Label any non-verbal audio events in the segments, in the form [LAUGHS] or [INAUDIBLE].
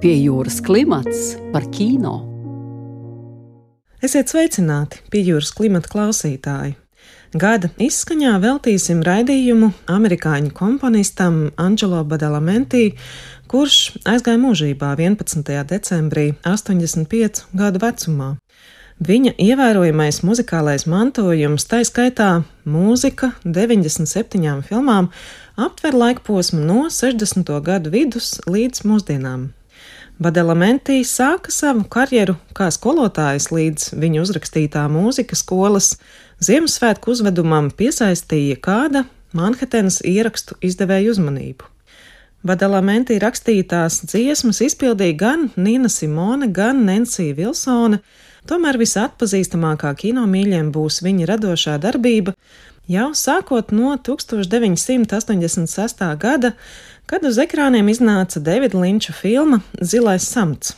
Pie jūras klimats par kino. Esiet sveicināti, pie jūras klimata klausītāji! Gada izskaņā veltīsim raidījumu amerikāņu komponistam Angelo Badalamenti, kurš aizgāja mūžībā 11. decembrī, 85 gadu vecumā. Viņa ievērojamais muzikālais mantojums, tā skaitā mūzika 97 filmām, aptver laikposmu no 60. gadu vidus līdz mūsdienām. Badalamenti sāka savu karjeru kā skolotājs līdz viņa uzrakstītā mūzika skolas Ziemassvētku uzvedumam piesaistīja kāda Manhetenas ierakstu izdevēja uzmanību. Badalamenti rakstītās dziesmas izpildīja gan Nina Simone, gan Nancy Vilsone, tomēr visatpazīstamākā kinomīļiem būs viņa radošā darbība jau sākot no 1986. gada, kad uz ekrāniem iznāca Davida Linča filma Zilais samts.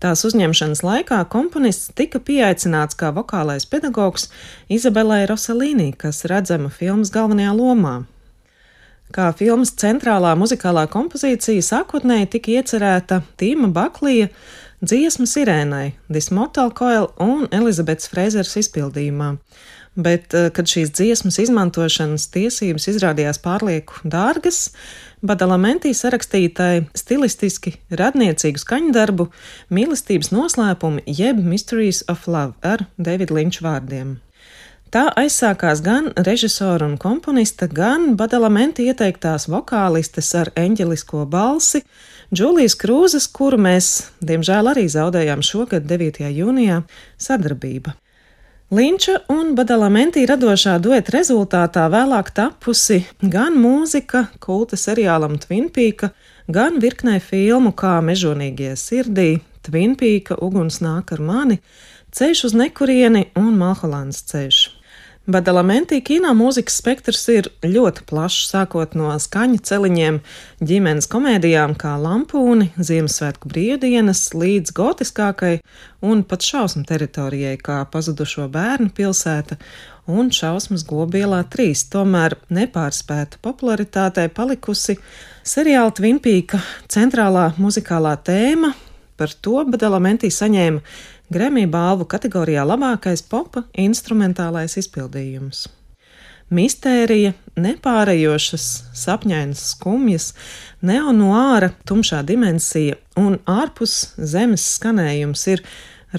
Tās uzņemšanas laikā komponists tika pieaicināts kā vokālais pedagogs Izabelai Rosalīnī, kas redzama filmas galvenajā lomā. Kā filmas centrālā muzikālā kompozīcija sākotnēji tika iecerēta Tīma Baklija dziesma sirēnai, Dismotel Coil un Elizabetes Frēzers izpildījumā bet, eh, kad šīs dziesmas izmantošanas tiesības izrādījās pārlieku dārgas, Badalamenti sarakstītāji stilistiski radniecīgu skaņdarbu mīlestības noslēpumi jeb Mysteries of Love ar Davida Linča vārdiem. Tā aizsākās gan režisora un komponista, gan Badalamenti ieteiktās vokālistes ar eņģelisko balsi, Džulijas Krūzes, kuru mēs, diemžēl, arī zaudējām šogad 9. jūnijā sadarbība. Linča un Badalamenti radošā dueta rezultātā vēlāk tapusi gan mūzika kulta seriālam Twin Peak, gan virknē filmu kā Mežonīgie sirdī, Twin Peak, Uguns nāk ar mani, Ceļš uz nekurieni un Malholāns ceļš. Badalamenti kino mūzikas spektrs ir ļoti plašs, sākot no skaņu celiņiem, ģimenes komēdijām kā Lampūni, Ziemassvētku brīvdienas, līdz gotiskākai un pat šausmu teritorijai kā pazudušo bērnu pilsēta un šausmas gobielā trīs, tomēr nepārspēta popularitātei palikusi seriāla Tvimpīka centrālā muzikālā tēma. Par to Badalamenti saņēma Grammy balvu kategorijā labākais popa instrumentālais izpildījums. Mistērija, nepārējošas, sapņainas skumjas, neonuāra, tumšā dimensija un ārpus zemes skanējums ir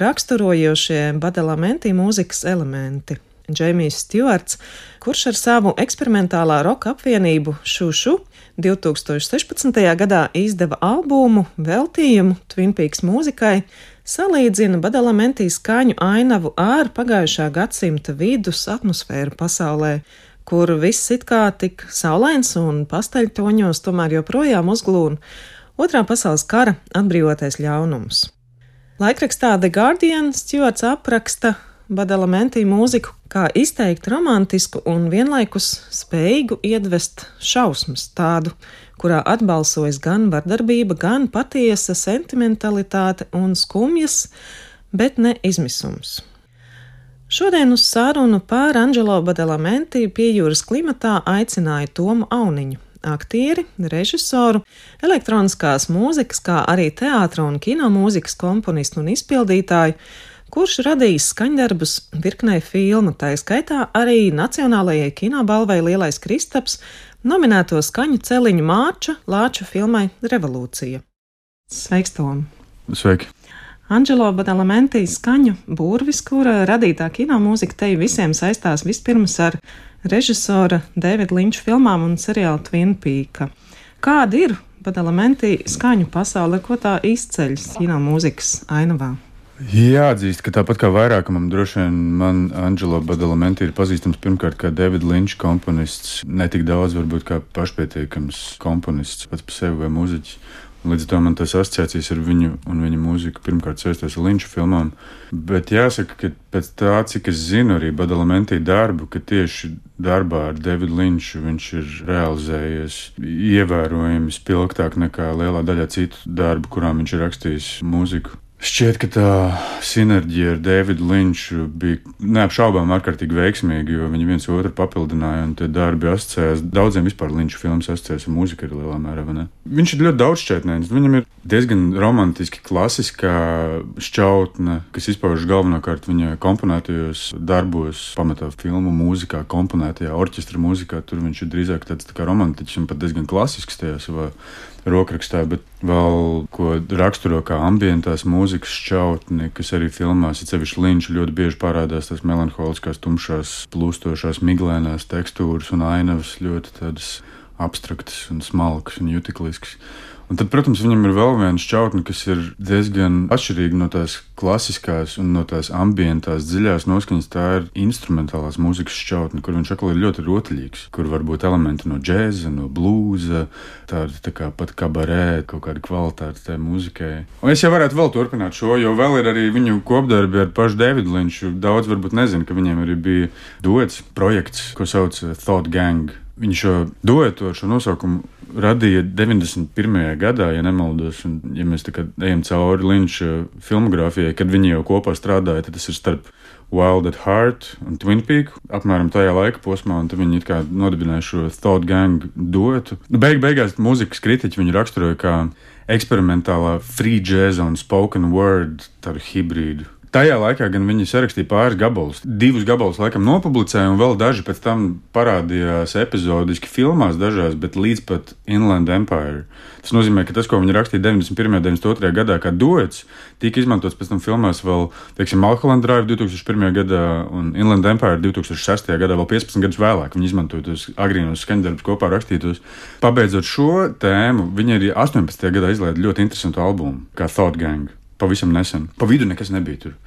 raksturojošie badalamenti mūzikas elementi. Džeimijs Stjuarts, kurš ar savu eksperimentālā roka apvienību Šušu 2016. gadā izdeva albumu veltījumu Twin Peaks mūzikai, salīdzina Badalamenti skaņu ainavu ar pagājušā gadsimta vidus atmosfēru pasaulē, kur viss it kā tik saulains un pasteļtoņos tomēr joprojām uzglūna otrā pasaules kara atbrīvotais ļaunums. Laikrakstā The Guardian Stjuarts apraksta Badalamenti mūziku kā izteikti romantisku un vienlaikus spējīgu iedvest šausmas tādu, kurā atbalsojas gan vardarbība, gan patiesa sentimentalitāte un skumjas, bet ne izmisums. Šodien uz sarunu par Angelo Badalamenti pie jūras klimatā aicināja Tomu Auniņu, aktieri, režisoru, elektroniskās mūzikas, kā arī teātra un kino mūzikas komponistu un izpildītāju, kurš radījis skaņdarbus virknei filmu, tā skaitā arī Nacionālajai kinobalvai Lielais Kristaps, nominēto skaņu celiņu Mārča Lāča filmai Revolūcija. Sveiks, Tom! Sveiki! Angelo Badalamenti skaņu burvis, kura radītā kino mūzika te visiem saistās vispirms ar režisora Davida Linča filmām un seriālu Twin Peak. Kāda ir Badalamenti skaņu pasaule, ko tā izceļas kino mūzikas ainavā? Jāatzīst, ka tāpat kā vairākumam, droši vien man Angelo Badalamenti ir pazīstams pirmkārt kā Davida Linča komponists, ne tik daudz varbūt kā pašpietiekams komponists pats par sevi vai mūziķis. Līdz ar to man tas asociācijas ar viņu un viņa mūziku pirmkārt saistās ar Linča filmām. Bet jāsaka, ka pēc tā, cik es zinu arī Badalamenti darbu, ka tieši darbā ar Davidu Linču viņš ir realizējies ievērojami spilgtāk nekā lielā daļā citu darbu, kurām viņš ir rakstījis mūziku. Šķiet, ka tā sinerģija ar Davidu Linču bija neapšaubām ārkārtīgi veiksmīga, jo viņi viens otru papildināja, un tie darbi asociējās. Daudziem vispār Linča filmas asociējās ar mūziku arī lielā mērā. Viņš ir ļoti daudzšķaitnēns. Viņam ir diezgan romantiski, klasiskā šķautne, kas izpaužas galvenokārt viņa komponētajos darbos, pamatā filmu mūzikā, komponētajā orķestra mūzikā. Tur viņš ir drīzāk tāds tā kā romantiķis un pat diezgan klasisks tajā savā rokrakstā, bet vēl ko raksturo kā ambientās mūzikas šķautni, kas arī filmās, ir sevišķi līnči, ļoti bieži parādās tās melanholiskās, tumšās, plūstošās, miglēnās tekstūras un ainavas, ļoti tādas abstraktas un smalkas un jutīgliskas. Un tad, protams, viņam ir vēl viena šķautne, kas ir diezgan atšķirīga no tās klasiskās un no tās ambientās dziļās noskaņas. Tā ir instrumentālās mūzikas šķautne, kur viņš atkal ir ļoti rotaļīgs, kur var būt elementi no džēza, no blūza, tāda tā kā pat kabarē, kaut kāda kvalitāte tajā mūzikai. Un es jau varētu vēl turpināt šo, jo vēl ir arī viņu kopdarbi ar pašu Davidu Linču. Daudz varbūt nezina, ka viņiem arī bija dots projekts, ko sauc Thought Gang. Viņš šo duetu ar šo nosaukumu radīja 91. gadā, ja nemaldos. Un, ja mēs ejam cauri Linča filmogrāfijai, kad viņi jau kopā strādāja, tad tas ir starp Wild at Heart un Twin Peak. Apmēram tajā laika posmā, un viņi nodibināja šo Thought Gang duetu. Nu, beig beigās mūzikas kritiķi viņu raksturoja kā eksperimentālā free jazz un spoken word hibrīdu. Tajā laikā gan viņi sarakstīja pāris gabalus. Divus gabalus laikam nopublicēja, un vēl daži pēc tam parādījās epizodiski filmās, dažās, bet līdz pat Inland Empire. Tas nozīmē, ka tas, ko viņi rakstīja 91. un 92. gadā, kā dots, tika izmantots pēc tam filmās vēl, teiksim, Malholland Drive 2001. gadā un Inland Empire 2006. gadā, vēl 15 gadus vēlāk. Viņi izmantoja tos agrīnos skaņdarbus kopā rakstītos. Pabeidzot šo tēmu, viņi arī 18. gadā izlaida ļoti interesantu albumu, kā Thought Gang pavisam nesen. Pa vidu nekas nebija tur.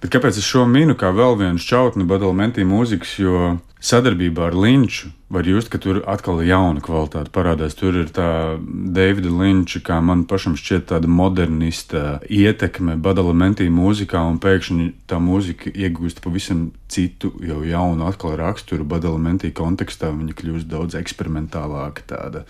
Bet kāpēc es šo minu kā vēl vienu šķautni badalmentī mūzikas, jo sadarbībā ar Linču var just, ka tur atkal ir jauna kvalitāte parādās. Tur ir tā Davida Linča, kā man pašam šķiet, tāda modernista ietekme badalmentī mūzikā, un pēkšņi tā mūzika iegūst pavisam citu, jau jaunu atkal raksturu badalmentī kontekstā. Viņa kļūst daudz eksperimentālāka tāda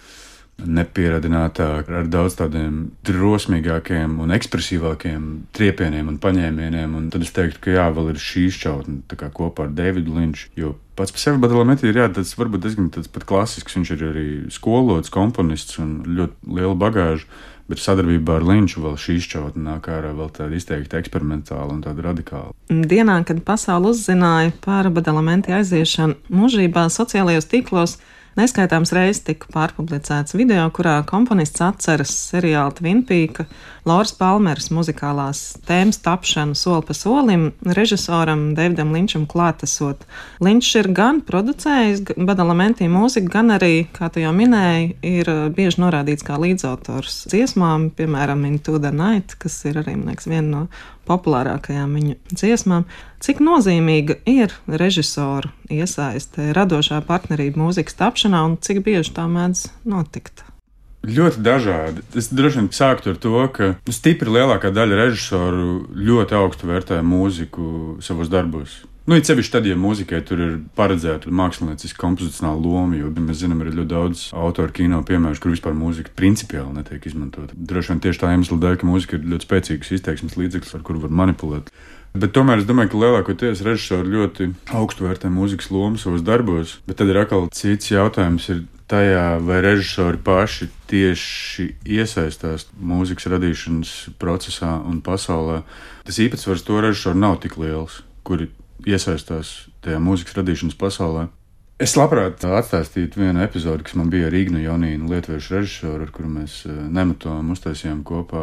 nepieradinātāk, ar daudz tādiem drosmīgākiem un ekspresīvākiem triepieniem un paņēmieniem. Un tad es teiktu, ka jā, vēl ir šī šķautne kopā ar Davidu Linču. Jo pats par sevi Badalametī ir jā, tas varbūt diezgan tāds pat klasisks. Viņš ir arī skolots, komponists un ļoti liela bagāža. Bet sadarbībā ar Linču vēl šī šķautne nāk ārā vēl tāda izteikti eksperimentāla un tāda radikāla. Dienā, kad pasaule uzzināja par Badalamenti aiziešanu mūžībā sociālajos tīklos, Neskaitāms reizes tika pārpublicēts video, kurā komponists atceras seriāla Twinpīka, Lauras Palmeras muzikālās tēmas tapšanu soli pa solim režisoram Davidam Linčam klātesot. Linčs ir gan producējis Badalamenti mūziku, gan arī, kā tu jau minēji, ir uh, bieži norādīts kā līdzautors dziesmām, piemēram, Into the Night, kas ir arī, man liekas, viena no populārākajām viņa dziesmām. Cik nozīmīga ir režisoru iesaiste radošā partnerība mūzikas tapšanā un cik bieži tā mēdz notikt? Ļoti dažādi. Es droši vien sāktu ar to, ka stipri lielākā daļa režisoru ļoti augstu vērtē mūziku savos darbos. Nu, it sevišķi tad, ja mūzikai tur ir paredzēta mākslinieciska kompozicionāla loma, jo mēs zinām, ir ļoti daudz autoru kino piemēru, kur vispār mūzika principiāli netiek izmantota. Droši vien tieši tā iemesla dēļ, ka mūzika ir ļoti spēcīgs izteiksmes līdzeklis, ar kuru var manipulēt. Bet tomēr es domāju, ka lielākoties režisori ļoti augstu vērtē mūzikas lomu savos darbos. Bet tad ir atkal cits jautājums, ir tajā, vai režisori paši tieši iesaistās mūzikas radīšanas procesā un pasaulē. Tas īpatsvars to režisoru nav tik liels, kuri iesaistās tajā mūzikas radīšanas pasaulē. Es labprāt atstāstītu vienu epizodi, kas man bija ar Ignu Jonīnu, lietuviešu režisoru, ar kuru mēs eh, nematojam, uztaisījām kopā.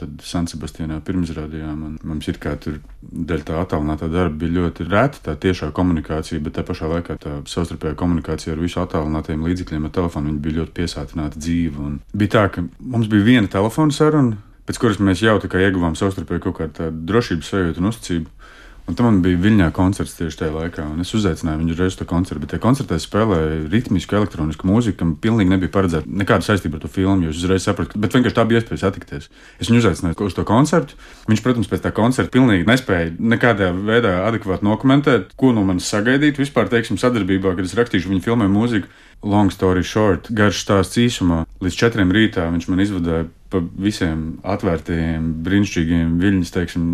Tad San Sebastianā pirmizrādījām. Mums ir kā tur dēļ tā attālinātā darba bija ļoti reta tā tiešā komunikācija, bet tā pašā laikā tā savstarpējā komunikācija ar visu attālinātajiem līdzekļiem, ar telefonu, bija ļoti piesātināta dzīve. Un bija tā, ka mums bija viena telefona saruna, pēc kuras mēs jau ieguvām savstarpēju kaut kādu drošības sajūtu un uzticību. Un tam bija Viļņā koncerts tieši tajā laikā. Es uzaicināju viņu reizi uz to koncertu, bet tajā koncertā spēlēja ritmisku, elektronisku mūziku, kam pilnīgi nebija paredzēta nekāda saistība ar to filmu. Jūs uzreiz saprotat, bet vienkārši tā bija iespēja satikties. Es viņu uzaicināju uz to koncertu. Viņš, protams, pēc tā koncerta pilnīgi nespēja nekādā veidā adekvāti nokomentēt, ko no manis sagaidīt vispār, teiksim, sadarbībā, kad es rakstīšu viņa filmē mūziku. Long story short, garš stāsts īsumā. Līdz četriem rītā viņš man izvadīja pa visiem atvērtajiem, brīnišķīgiem viļņus, teiksim,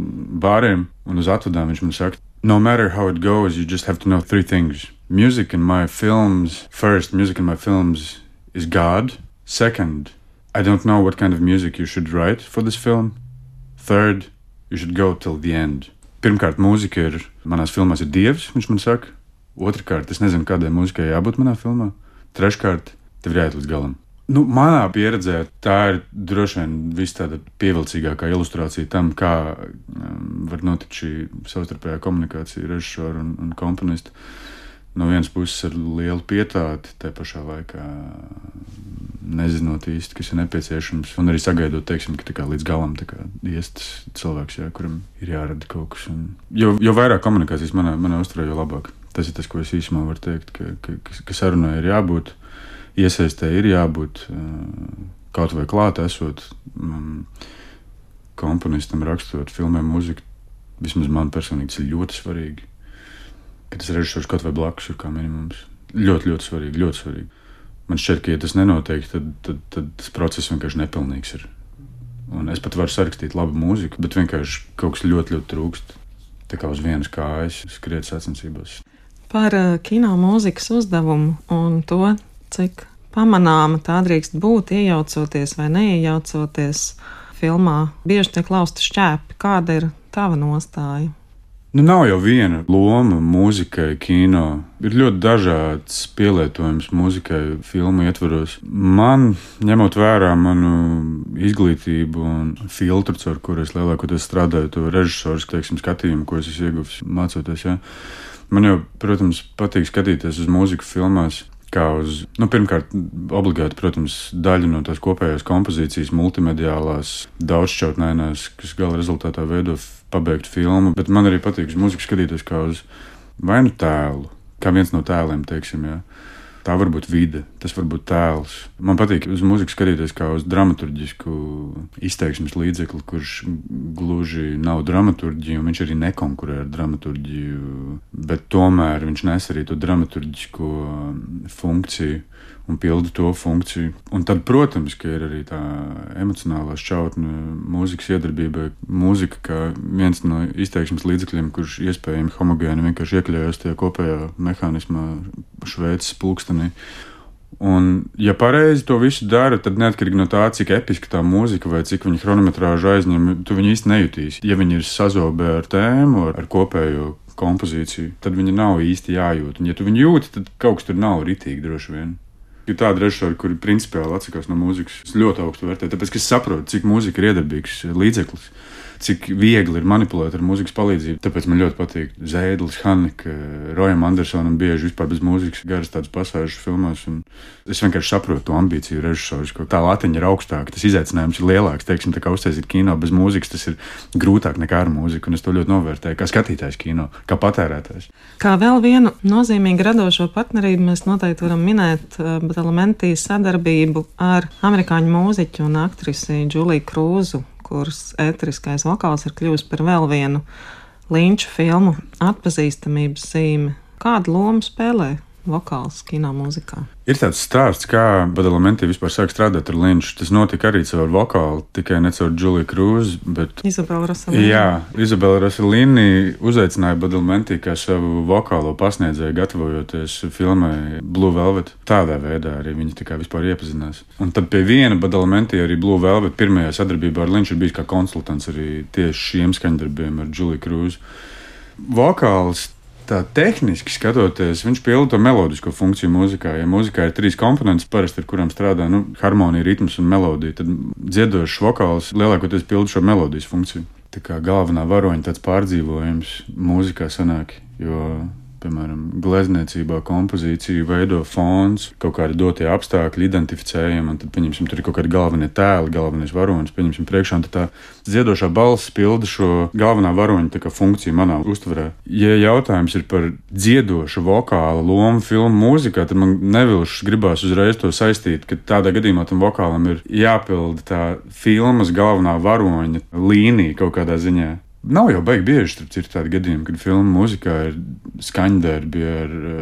bāriem un uz atvadām viņš man saka, no matter how it goes, you just have to know three things. Music in my films, first, music in my films is God. Second, I don't know what kind of music you should write for this film. Third, you should go till the end. Pirmkārt, mūzika ir manās filmās ir dievs, viņš man saka. Otrakārt, es nezinu, kādai mūzikai jābūt manā filmā. Treškārt, tev ir jāiet līdz galam. Nu, manā pieredzē tā ir droši vien viss tāda pievilcīgākā ilustrācija tam, kā um, var notikt šī savstarpējā komunikācija režisora un, un komponista. No vienas puses ar lielu pietāti, te pašā laikā nezinot īsti, kas ir nepieciešams, un arī sagaidot, teiksim, ka līdz galam ies tas cilvēks, jā, kuram ir jārada kaut kas. Un, jo, jo vairāk komunikācijas manā, manā uzturē, jo labāk. Tas ir tas, ko es īsumā varu teikt, ka, ka, ka, sarunai ir jābūt, iesaistē ir jābūt kaut vai klāt esot um, komponistam, rakstot, filmēm, mūziku. Vismaz man personīgi tas ir ļoti svarīgi. Ka tas režisors kaut vai blakus ir kā minimums. Ļoti, ļoti svarīgi. Ļoti svarīgi. Man šķiet, ka, ja tas nenotiek, tad, tad, tad tas process vienkārši nepilnīgs ir. Un es pat varu sarakstīt labu mūziku, bet vienkārši kaut kas ļoti, ļoti trūkst. Tā kā uz vienas kājas skriet sacensībās. Par uh, kino mūzikas uzdevumu un to, cik pamanāma tā drīkst būt, iejaucoties vai neiejaucoties filmā, bieži tiek lausta šķēpi. Kāda ir tava nostāja? Nu, nav jau viena loma mūzikai, kino. Ir ļoti dažāds pielietojums mūzikai, filmu ietvaros. Man, ņemot vērā manu izglītību un filtru, ar kuru es lielākoties strādāju, to režisoru skatījumu, ko es esmu ieguvis mācoties. Ja? Man jau, protams, patīk skatīties uz mūziku filmās kā uz, nu, pirmkārt, obligāti, protams, daļa no tās kopējās kompozīcijas, multimediālās, daudzšķautnēnās, kas gala rezultātā veido pabeigtu filmu. Bet man arī patīk uz mūziku skatīties kā uz vai nu tēlu, kā viens no tēliem, teiksim. Jā. Tā var būt vide, tas var būt tēls. Man patīk uz mūziku skatīties kā uz dramaturgisku izteiksmes līdzekli, kurš gluži nav dramaturgija, un viņš arī nekonkurē ar dramaturgiju, bet tomēr viņš nes arī to dramaturgisko funkciju un pilda to funkciju. Un tad, protams, ir arī tā emocionālā šķautne mūzikas iedarbībai. Mūzika kā viens no izteiksmes līdzekļiem, kurš iespējami homogēni vienkārši iekļaujas tajā kopējā mehānismā, šveicis pulkstenī. Un, ja pareizi to visu dara, tad neatkarīgi no tā, cik episka tā mūzika vai cik viņa chronometrāžu aizņem, tu viņu īsti nejutīs. Ja viņi ir sazobē ar tēmu, ar kopējo kompozīciju, tad viņi nav īsti jājūt. Un, ja tu viņu jūti, tad kaut kas tur nav ritīgi droši vien. Ir tādi režisori, kuri principiāli atsakās no mūzikas. Es ļoti augstu vērtēju, tāpēc ka es saprotu, cik mūzika ir iedarbīgs līdzeklis cik viegli ir manipulēt ar mūzikas palīdzību. Tāpēc man ļoti patīk Zēdlis, Hanika, eh, Rojam Andersonam bieži vispār bez mūzikas garas tādas pasāžas filmās. Es vienkārši saprotu to ambīciju režisorus, ka tā latiņa ir augstāka, tas izaicinājums ir lielāks. Teiksim, tā kā uztaisīt kino bez mūzikas, tas ir grūtāk nekā ar mūziku, un es to ļoti novērtēju kā skatītājs kino, kā patērētājs. Kā vēl vienu nozīmīgu radošo partnerību mēs noteikti varam minēt, eh, bet elementīs sadarbību ar amerikāņu mūziķu un aktrisi Džuliju Krūzu kuras ētriskais vokāls ir kļuvis par vēl vienu līnču filmu atpazīstamības zīmi. Kādu lomu spēlē vokāls kino mūzikā. Ir tāds stāsts, kā Badalamenti vispār sāk strādāt ar Linču. Tas notika arī caur vokālu, tikai ne caur Juliju Krūzu. Bet... Izabela Rosalīna. Jā, Izabela Rosalīna uzaicināja Badalamenti kā savu vokālo pasniedzēju, gatavojoties filmai Blue Velvet. Tādā veidā arī viņi tikai vispār iepazinās. Un tad pie viena Badalamenti arī Blue Velvet pirmajā sadarbībā ar Linču ir bijis kā konsultants arī tieši šiem skaņdarbiem ar Juliju Krūzu. Vokāls tā tehniski skatoties, viņš pilda to melodisko funkciju mūzikā. Ja mūzikā ir trīs komponentes, parasti ar kurām strādā nu, harmonija, ritms un melodija, tad dziedošs vokāls lielākoties pilda šo melodijas funkciju. Tā kā galvenā varoņa tāds pārdzīvojums mūzikā sanāk, jo piemēram, glezniecībā kompozīciju veido fons, kaut kādi dotie apstākļi, identificējami, un tad, pieņemsim, tur ir kaut kādi galvenie tēli, galvenais varonis, pieņemsim, priekšā, un tā dziedošā balss pilda šo galvenā varoņa funkciju manā uztverē. Ja jautājums ir par dziedošu vokālu lomu filmu mūzikā, tad man nevilšs gribās uzreiz to saistīt, ka tādā gadījumā tam vokālam ir jāpilda tā filmas galvenā varoņa līnija kaut kādā ziņā. Nav jau baigi bieži, starp citu, tādi gadījumi, kad filmu mūzikā ir skaņdarbi ar uh,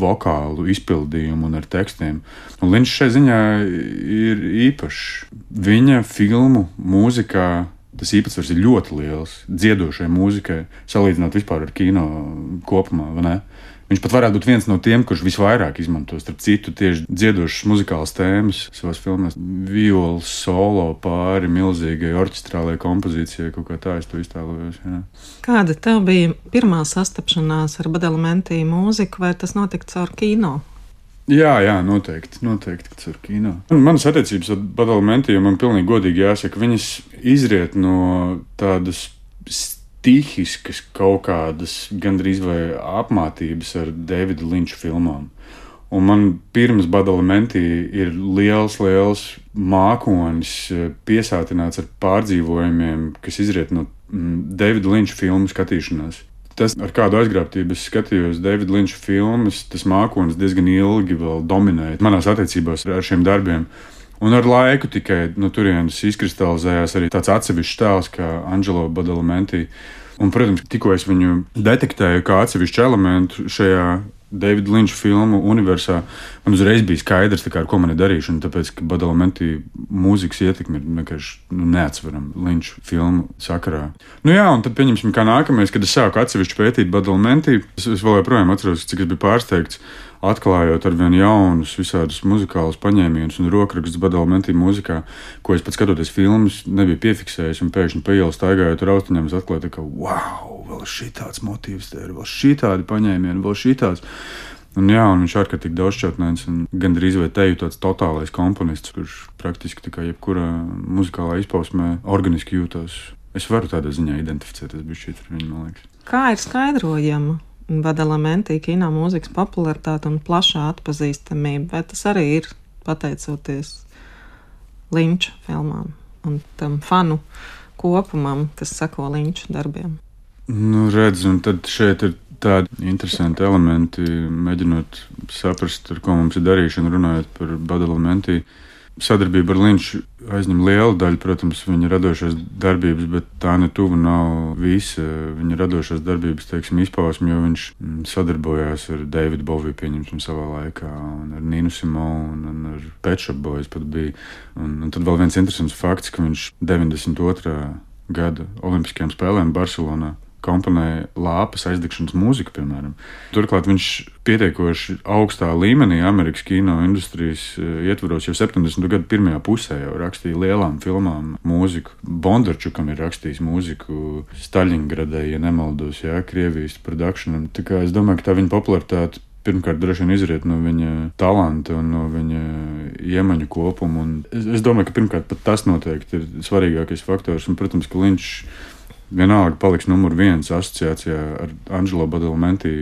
vokālu izpildījumu un ar tekstiem. Un Linčs šai ziņā ir īpašs. Viņa filmu mūzikā tas īpatsvars ir ļoti liels dziedošai mūzikai, salīdzinot vispār ar kino kopumā. Viņš pat varētu būt viens no tiem, kurš visvairāk izmanto, starp citu, tieši dziedošas muzikālas tēmas savās filmās. Viola solo pāri milzīgai orķestrālajai kompozīcijai, kaut kā tā es to iztēlojos. Jā. Kāda tev bija pirmā sastapšanās ar Badalamentī mūziku, vai tas notika caur kino? Jā, jā, noteikti. Noteikti, ka ar kino. Manas attiecības ar Badalamentiju man pilnīgi godīgi jāsaka, viņas izriet no tādas stihiskas kaut kādas gandrīz vai apmācības ar Davida Linča filmām. Un man pirms Badalamenti ir liels, liels mākonis, eh, piesātināts ar pārdzīvojumiem, kas izriet no mm, Davida Linča filmu skatīšanās. Tas, ar kādu aizgrābtību es skatījos Davida Linča filmas, tas mākonis diezgan ilgi vēl dominēja manās attiecībās ar šiem darbiem. Un ar laiku tikai no turienes izkristalizējās arī tāds atsevišķs tēls, kā Angelo Badalamenti. Un, protams, tikko es viņu detektēju kā atsevišķu elementu šajā Davida Linča filmu universā, man uzreiz bija skaidrs, kā, ar ko man ir darīšana. Tāpēc, ka Badalamenti mūzikas ietekme ir vienkārši nu, neatsverama Linča filmu sakarā. Nu jā, un tad pieņemsim, kā nākamais, kad es sāku atsevišķi pētīt Badalamenti, es, es vēl joprojām atceros, cik es biju pārsteigts atklājot ar vien jaunus, visādus muzikālus paņēmienus un rokrakstus badalmentī mūzikā, ko es pats skatoties filmas, nebiju piefiksējis. Un pēkšņi pa ielu staigājot ar austiņām, es atklāju, ka wow, vēl šī tāds motīvs, te ir vēl šī tādi paņēmieni, vēl šī tāds. Un, jā, un viņš ir ārkārtīgi daudzšķautnēns un gandrīz vai teju tāds totālais komponists, kurš praktiski kā jebkurā muzikālā izpausmē organiski jūtas. Es varu tādā ziņā identificēties ar viņu, man liekas. Kā ir skaidrojama Badalamenti kino mūzikas popularitāte un plašā atpazīstamība, vai tas arī ir pateicoties Linča filmām un tam fanu kopumam, kas sako Linča darbiem? Nu, redz, un tad šeit ir tādi interesanti elementi, mēģinot saprast, ar ko mums ir darīšana, runājot par Badalamenti. Uh, Sadarbība ar Linču aizņem lielu daļu, protams, viņa radošās darbības, bet tā ne tuvu nav visa viņa radošās darbības teiksim, izpausme, jo viņš mm, sadarbojās ar Davidu Boviju, pieņemsim, savā laikā, un ar Ninu Simonu, un, ar Pečapu Bojas pat bija. Un, un tad vēl viens interesants fakts, ka viņš 92. gada Olimpiskajām spēlēm Barcelonā komponēja lāpas aizdegšanas mūziku, piemēram. Turklāt viņš pietiekoši augstā līmenī Amerikas kino industrijas eh, ietvaros jau 70. gadu pirmajā pusē jau rakstīja lielām filmām mūziku. Bondarčukam ir rakstījis mūziku Staļingradai, ja nemaldos, jā, Krievijas produkcijam. Tā kā es domāju, ka tā viņa popularitāte pirmkārt, droši vien izriet no viņa talanta un no viņa iemaņu kopuma. Un es, es domāju, ka pirmkārt tas noteikti ir svarīgākais faktors. Un, protams, ka viņš vienalga paliks numur viens asociācijā ar Angelo Badalamenti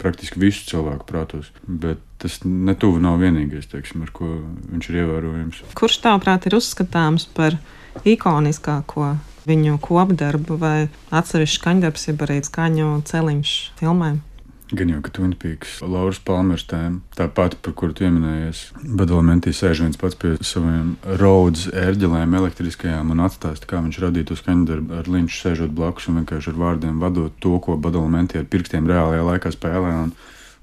praktiski visu cilvēku prātos. Bet tas netuvu nav vienīgais, teiksim, ar ko viņš ir ievērojams. Kurš tavuprāt ir uzskatāms par ikoniskāko viņu kopdarbu vai atsevišķu skaņdarbs, jeb arī skaņu celiņš filmēm? Gan jau, ka Twin Peaks, Lauras Palmers tēma, tā pati, par kuru pieminējies, Badalamentī sēž viens pats pie saviem Rhodes ērģelēm elektriskajām un atstāsta, kā viņš radītu skaņdarbu ar Linču sēžot blakus un vienkārši ar vārdiem vadot to, ko Badalamentī ar pirkstiem reālajā laikā spēlē. Un,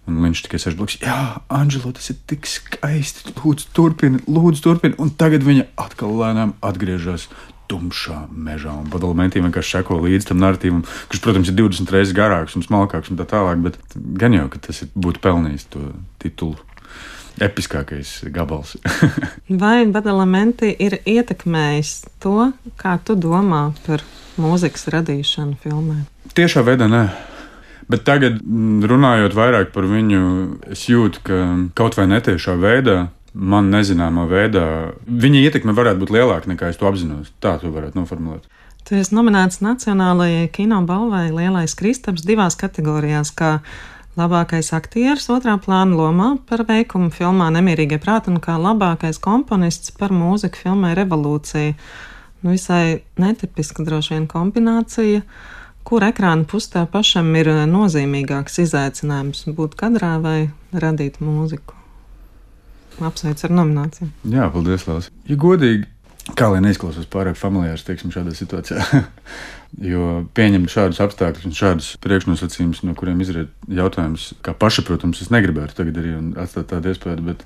Un viņš tikai sēž blakus. Jā, Anģelo, tas ir tik skaisti. Lūdzu, turpini, lūdzu, turpini. Un tagad viņa atkal lēnām atgriežas tumšā mežā. Un Badalmentī vienkārši seko līdzi tam narratīvam, kurš, protams, ir 20 reizes garāks un smalkāks un tā tālāk, bet gan jau, ka tas ir, būtu pelnījis to titulu. Episkākais gabals. [LAUGHS] Vai Badalamenti ir ietekmējis to, kā tu domā par mūzikas radīšanu filmē? Tiešā veidā nē. Bet tagad, runājot vairāk par viņu, es jūtu, ka kaut vai netiešā veidā man nezināmā veidā, viņa ietekme varētu būt lielāka nekā es to apzinos. Tā tu varētu noformulēt. Tu esi nominēts Nacionālajai kino balvai Lielais Kristaps divās kategorijās, kā labākais aktieris otrā plāna lomā par veikumu filmā Nemierīgie prāti un kā labākais komponists par mūziku filmai Revolūcija. Nu, visai netipiska droši vien kombinācija, kur ekrāna pustā pašam ir nozīmīgāks izaicinājums būt kadrā vai radīt mūziku. Apsveicu ar nomināciju. Jā, paldies, Lārs. Ja godīgi, kā lai neizklausās pārāk familiārs, teiksim, šādā situācijā. [LAUGHS] jo pieņemt šādus apstākļus un šādus priekšnosacījumus, no kuriem izriet jautājums, kā paša, protams, es negribētu tagad arī atstāt tādu iespēju, bet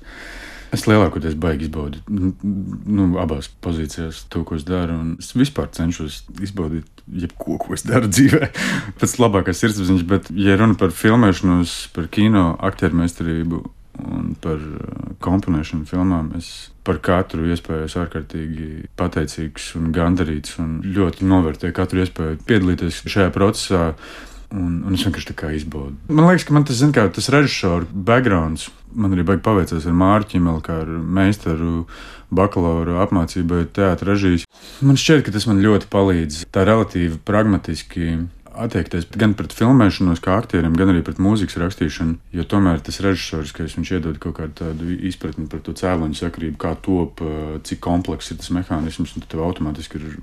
es lielākoties baigi izbaudīt nu, abās pozīcijās to, ko es daru. Es vispār cenšos izbaudīt jebko, ko es daru dzīvē. [LAUGHS] Pēc labākās sirdsapziņas, bet, ja runa par filmēšanos, par kino aktieru meistarību un par uh, komponēšanu filmām. Es par katru iespēju esmu ārkārtīgi pateicīgs un gandarīts un ļoti novērtēju katru iespēju piedalīties šajā procesā. Un, un es vienkārši tā kā izbaudu. Man liekas, ka man tas, kā, tas režisora backgrounds, man arī baigi paveicās ar Mārķiņu, kā ar meistaru, bakalaura apmācībai, teātris režijas. Man šķiet, ka tas man ļoti palīdz tā relatīvi pragmatiski attiekties gan pret filmēšanos, kā aktieriem, gan arī pret mūzikas rakstīšanu. Jo tomēr tas režisors, ka viņš iedod kaut kādu izpratni par to cēloņu sakrību, kā top, cik komplekss ir tas mehānisms, un tev automātiski ir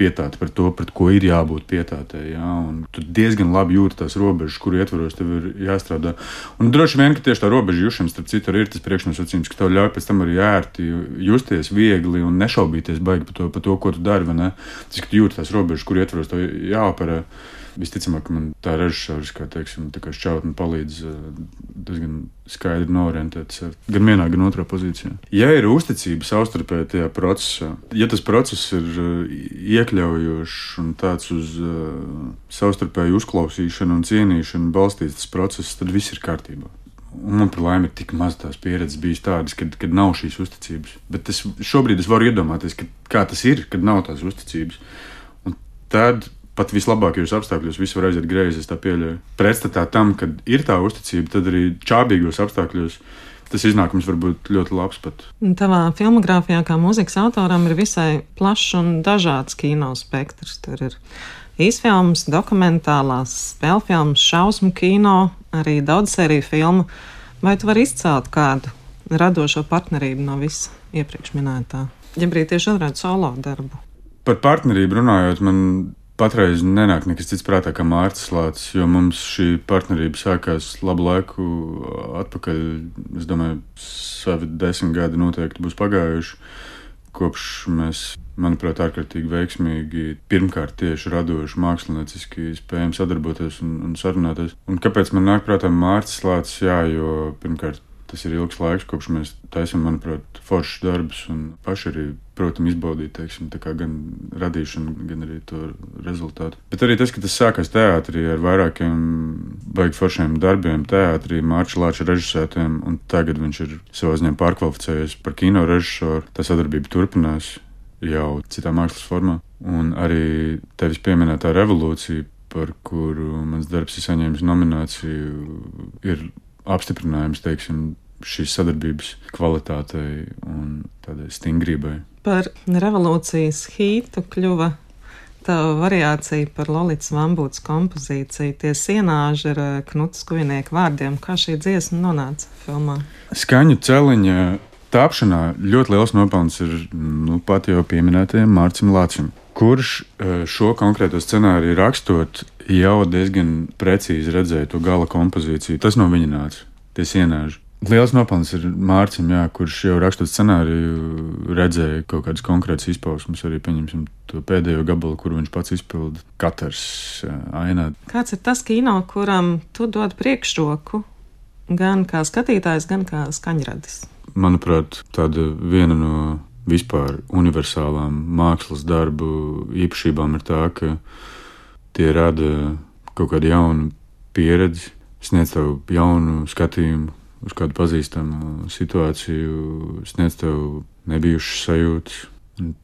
pietāta par to, pret ko ir jābūt pietātei. Jā, un tu diezgan labi jūti tās robežas, kuru ietvaros tev ir jāstrādā. Un droši vien, ka tieši tā robeža jušanas, starp citu, ir tas priekšnosacījums, ka tev ļauj pēc tam arī ērti justies viegli un nešaubīties baigi par to, par to ko tu dari. Tas, ka tu jūti tās robežas, kur ietvaros tev jāoperē. Visticamāk, man tā režisors, kā teiksim, tā kā šķautne palīdz eh, diezgan skaidri norientēties gan vienā, gan otrā pozīcijā. Ja ir uzticība savstarpēji tajā procesā, ja tas process ir eh, iekļaujošs un tāds uz uh, savstarpēju uzklausīšanu un cienīšanu balstīts process, tad viss ir kārtībā. Un man par laimi ir tik maz tās pieredzes bijis tādas, kad, kad nav šīs uzticības. Bet es, šobrīd es varu iedomāties, ka, kā tas ir, kad nav tās uzticības. Un tad pat vislabākajos apstākļos viss var aiziet greizi, es tā pieļauju. Pretstatā tam, kad ir tā uzticība, tad arī čābīgos apstākļos. Tas iznākums var būt ļoti labs. Pat. Tavā filmogrāfijā, kā mūzikas autoram, ir visai plašs un dažāds kino spektrs. Tur ir īsfilmas, dokumentālās, spēļu filmas, šausmu kino, arī daudz sēriju filmu. Vai tu vari izcelt kādu radošo partnerību no visa iepriekš minētā? Ja brīdī tieši otrādi solo darbu. Par partnerību runājot, man Patreiz nenāk nekas cits prātā kā Mārcis Lācis, jo mums šī partnerība sākās labu laiku atpakaļ. Es domāju, savi desmit gadi noteikti būs pagājuši. Kopš mēs, manuprāt, ārkārtīgi veiksmīgi, pirmkārt, tieši radoši, mākslinieciski spējam sadarboties un, un sarunāties. Un kāpēc man nāk prātā Mārcis Lācis? Jā, jo pirmkārt, Tas ir ilgs laiks, kopš mēs taisām, manuprāt, foršus darbus un paši arī, protams, izbaudīt teiksim, gan radīšanu, gan arī to rezultātu. Bet arī tas, ka tas sākās teātrī ar vairākiem baigi foršiem darbiem, teātrī, Mārča Lāča režisētiem, un tagad viņš ir savā ziņā pārkvalificējies par kino režisoru. Tā sadarbība turpinās jau citā mākslas formā. Un arī tevis pieminētā revolūcija, par kuru mans darbs ir saņēmis nomināciju, ir apstiprinājums, teiksim, šīs sadarbības kvalitātei un tādai stingrībai. Par revolūcijas hītu kļuva tā variācija par Lorijas Vambūtas kompozīciju. Tie sienāži ar eh, Knutas Kujnieku vārdiem. Kā šī dziesma nonāca filmā? Skaņu celiņa tāpšanā ļoti liels nopelns ir nu, pat jau pieminētajam Mārcim Lācim. Kurš eh, šo konkrēto scenāriju rakstot, jau diezgan precīzi redzēja to gala kompozīciju. Tas no viņa nāca, tie sienāži. Liels nopelns ir Mārcis, kurš jau rakstot scenāriju, redzēja kaut kādas konkrētas izpausmes. Arī pieņemsim to pēdējo gabalu, kuru viņš pats izpildīja. Katrs ainā. Kāds ir tas kino, kuram tu dod priekšroku gan kā skatītājs, gan kā skaņradis? Manuprāt, tāda viena no vispār universālām mākslas darbu īpašībām ir tā, ka tie rada kaut kādu jaunu pieredzi, sniedz tev jaunu skatījumu uz kādu pazīstamu situāciju, sniedz tev nebijušas sajūtas.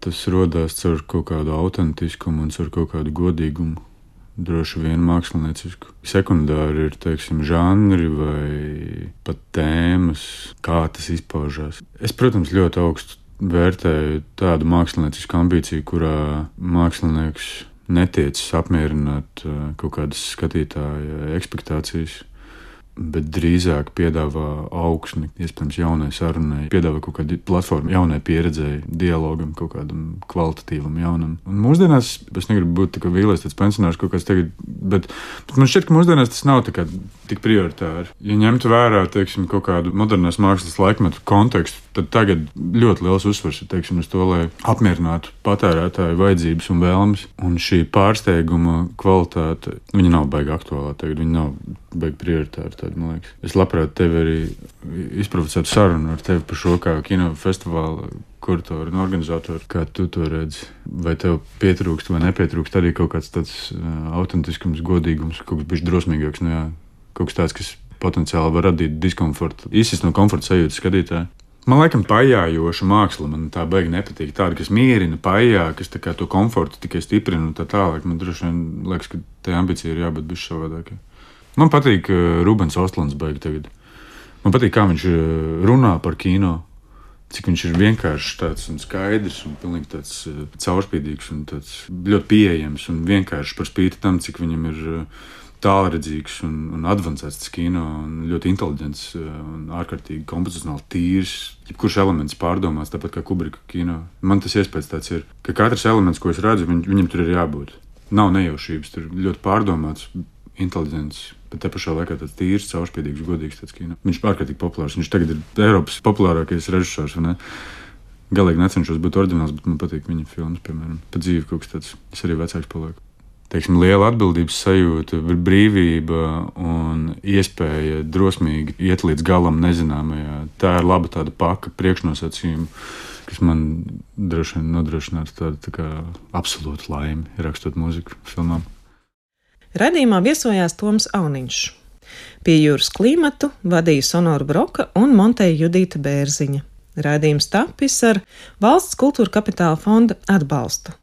Tas radās caur kaut kādu autentiskumu un caur kaut kādu godīgumu. Droši vien māksliniecisku. Sekundāri ir, teiksim, žanri vai pat tēmas, kā tas izpaužās. Es, protams, ļoti augstu vērtēju tādu māksliniecisku ambīciju, kurā mākslinieks netiecas apmierināt uh, kaut kādas skatītāja expectācijas bet drīzāk piedāvā augsni, iespējams, jaunai sarunai, piedāvā kaut kādu platformu jaunai pieredzēji, dialogam, kaut kādam kvalitatīvam, jaunam. Un mūsdienās es negribu būt tā vīlies, tāds pensionārs kaut kas tagad, bet, bet man šķiet, ka mūsdienās tas nav kā, tik prioritāri. Ja ņemtu vērā, teiksim, kaut kādu modernās mākslas laikmetu kontekstu, tad tagad ļoti liels uzsvars ir, teiksim, uz to, lai apmierinātu patērētāju vajadzības un vēlmes. Un šī pārsteiguma kvalitāte, viņa nav baigta aktuālā tagad, viņa nav baigta prioritāra. Tad, es labprāt tevi arī izprovocētu sarunu ar tevi par šo kā kinofestivālu kuratori un organizatori, kā tu to redzi. Vai tev pietrūkst vai nepietrūkst arī kaut kāds tāds uh, autentiskums, godīgums, kaut kas bijis drosmīgāks, nu, jā, kaut kas tāds, kas potenciāli var radīt diskomfortu, izsist no komforta sajūtas skatītāju. Man liekas, pajājoša māksla man tā baigi nepatīk. Tāda, kas mierina, pajā, kas to komfortu tikai stiprina un tā tālāk. Man droši vien liekas, ka tai ambicija ir jābūt bišķi savādākai. Man patīk uh, Rubens Ostlunds baigi tagad. Man patīk, kā viņš uh, runā par kino. Cik viņš ir vienkāršs tāds un skaidrs un pilnīgi tāds uh, caurspīdīgs un tāds ļoti pieejams un vienkāršs par spīti tam, cik viņam ir tālredzīgs un, un avansēts kino, un ļoti inteliģents eh, un ārkārtīgi kompozicionāli tīrs. Jebkurš elements pārdomāts, tāpat kā Kubrika kino. Man tas iespējas tāds ir, ka katrs elements, ko es redzu, viņ, viņam tur ir jābūt. Nav nejaušības, tur ļoti pārdomāts, inteliģents. Bet te pašā laikā tāds tīrs, caurspīdīgs, godīgs kino. Viņš ir ārkārtīgi populārs. Viņš tagad ir Eiropas populārākais režisors. Ne? Galīgi necenšos būt oriģināls, bet man patīk viņa filmas, piemēram, pa dzīvi kaut kas tāds. Es arī vecāks palieku teiksim, liela atbildības sajūta, brīvība un iespēja drosmīgi iet līdz galam nezināmajā. Tā ir laba tāda paka priekšnosacījuma, kas man droši vien nodrošinātu tādu tā absolūtu laimi, rakstot mūziku filmām. Radījumā viesojās Toms Auniņš. Pie jūras klimatu vadīja Sonora Broka un Monteja Judīta Bērziņa. Rādījums tapis ar valsts kultūra kapitāla fonda atbalstu.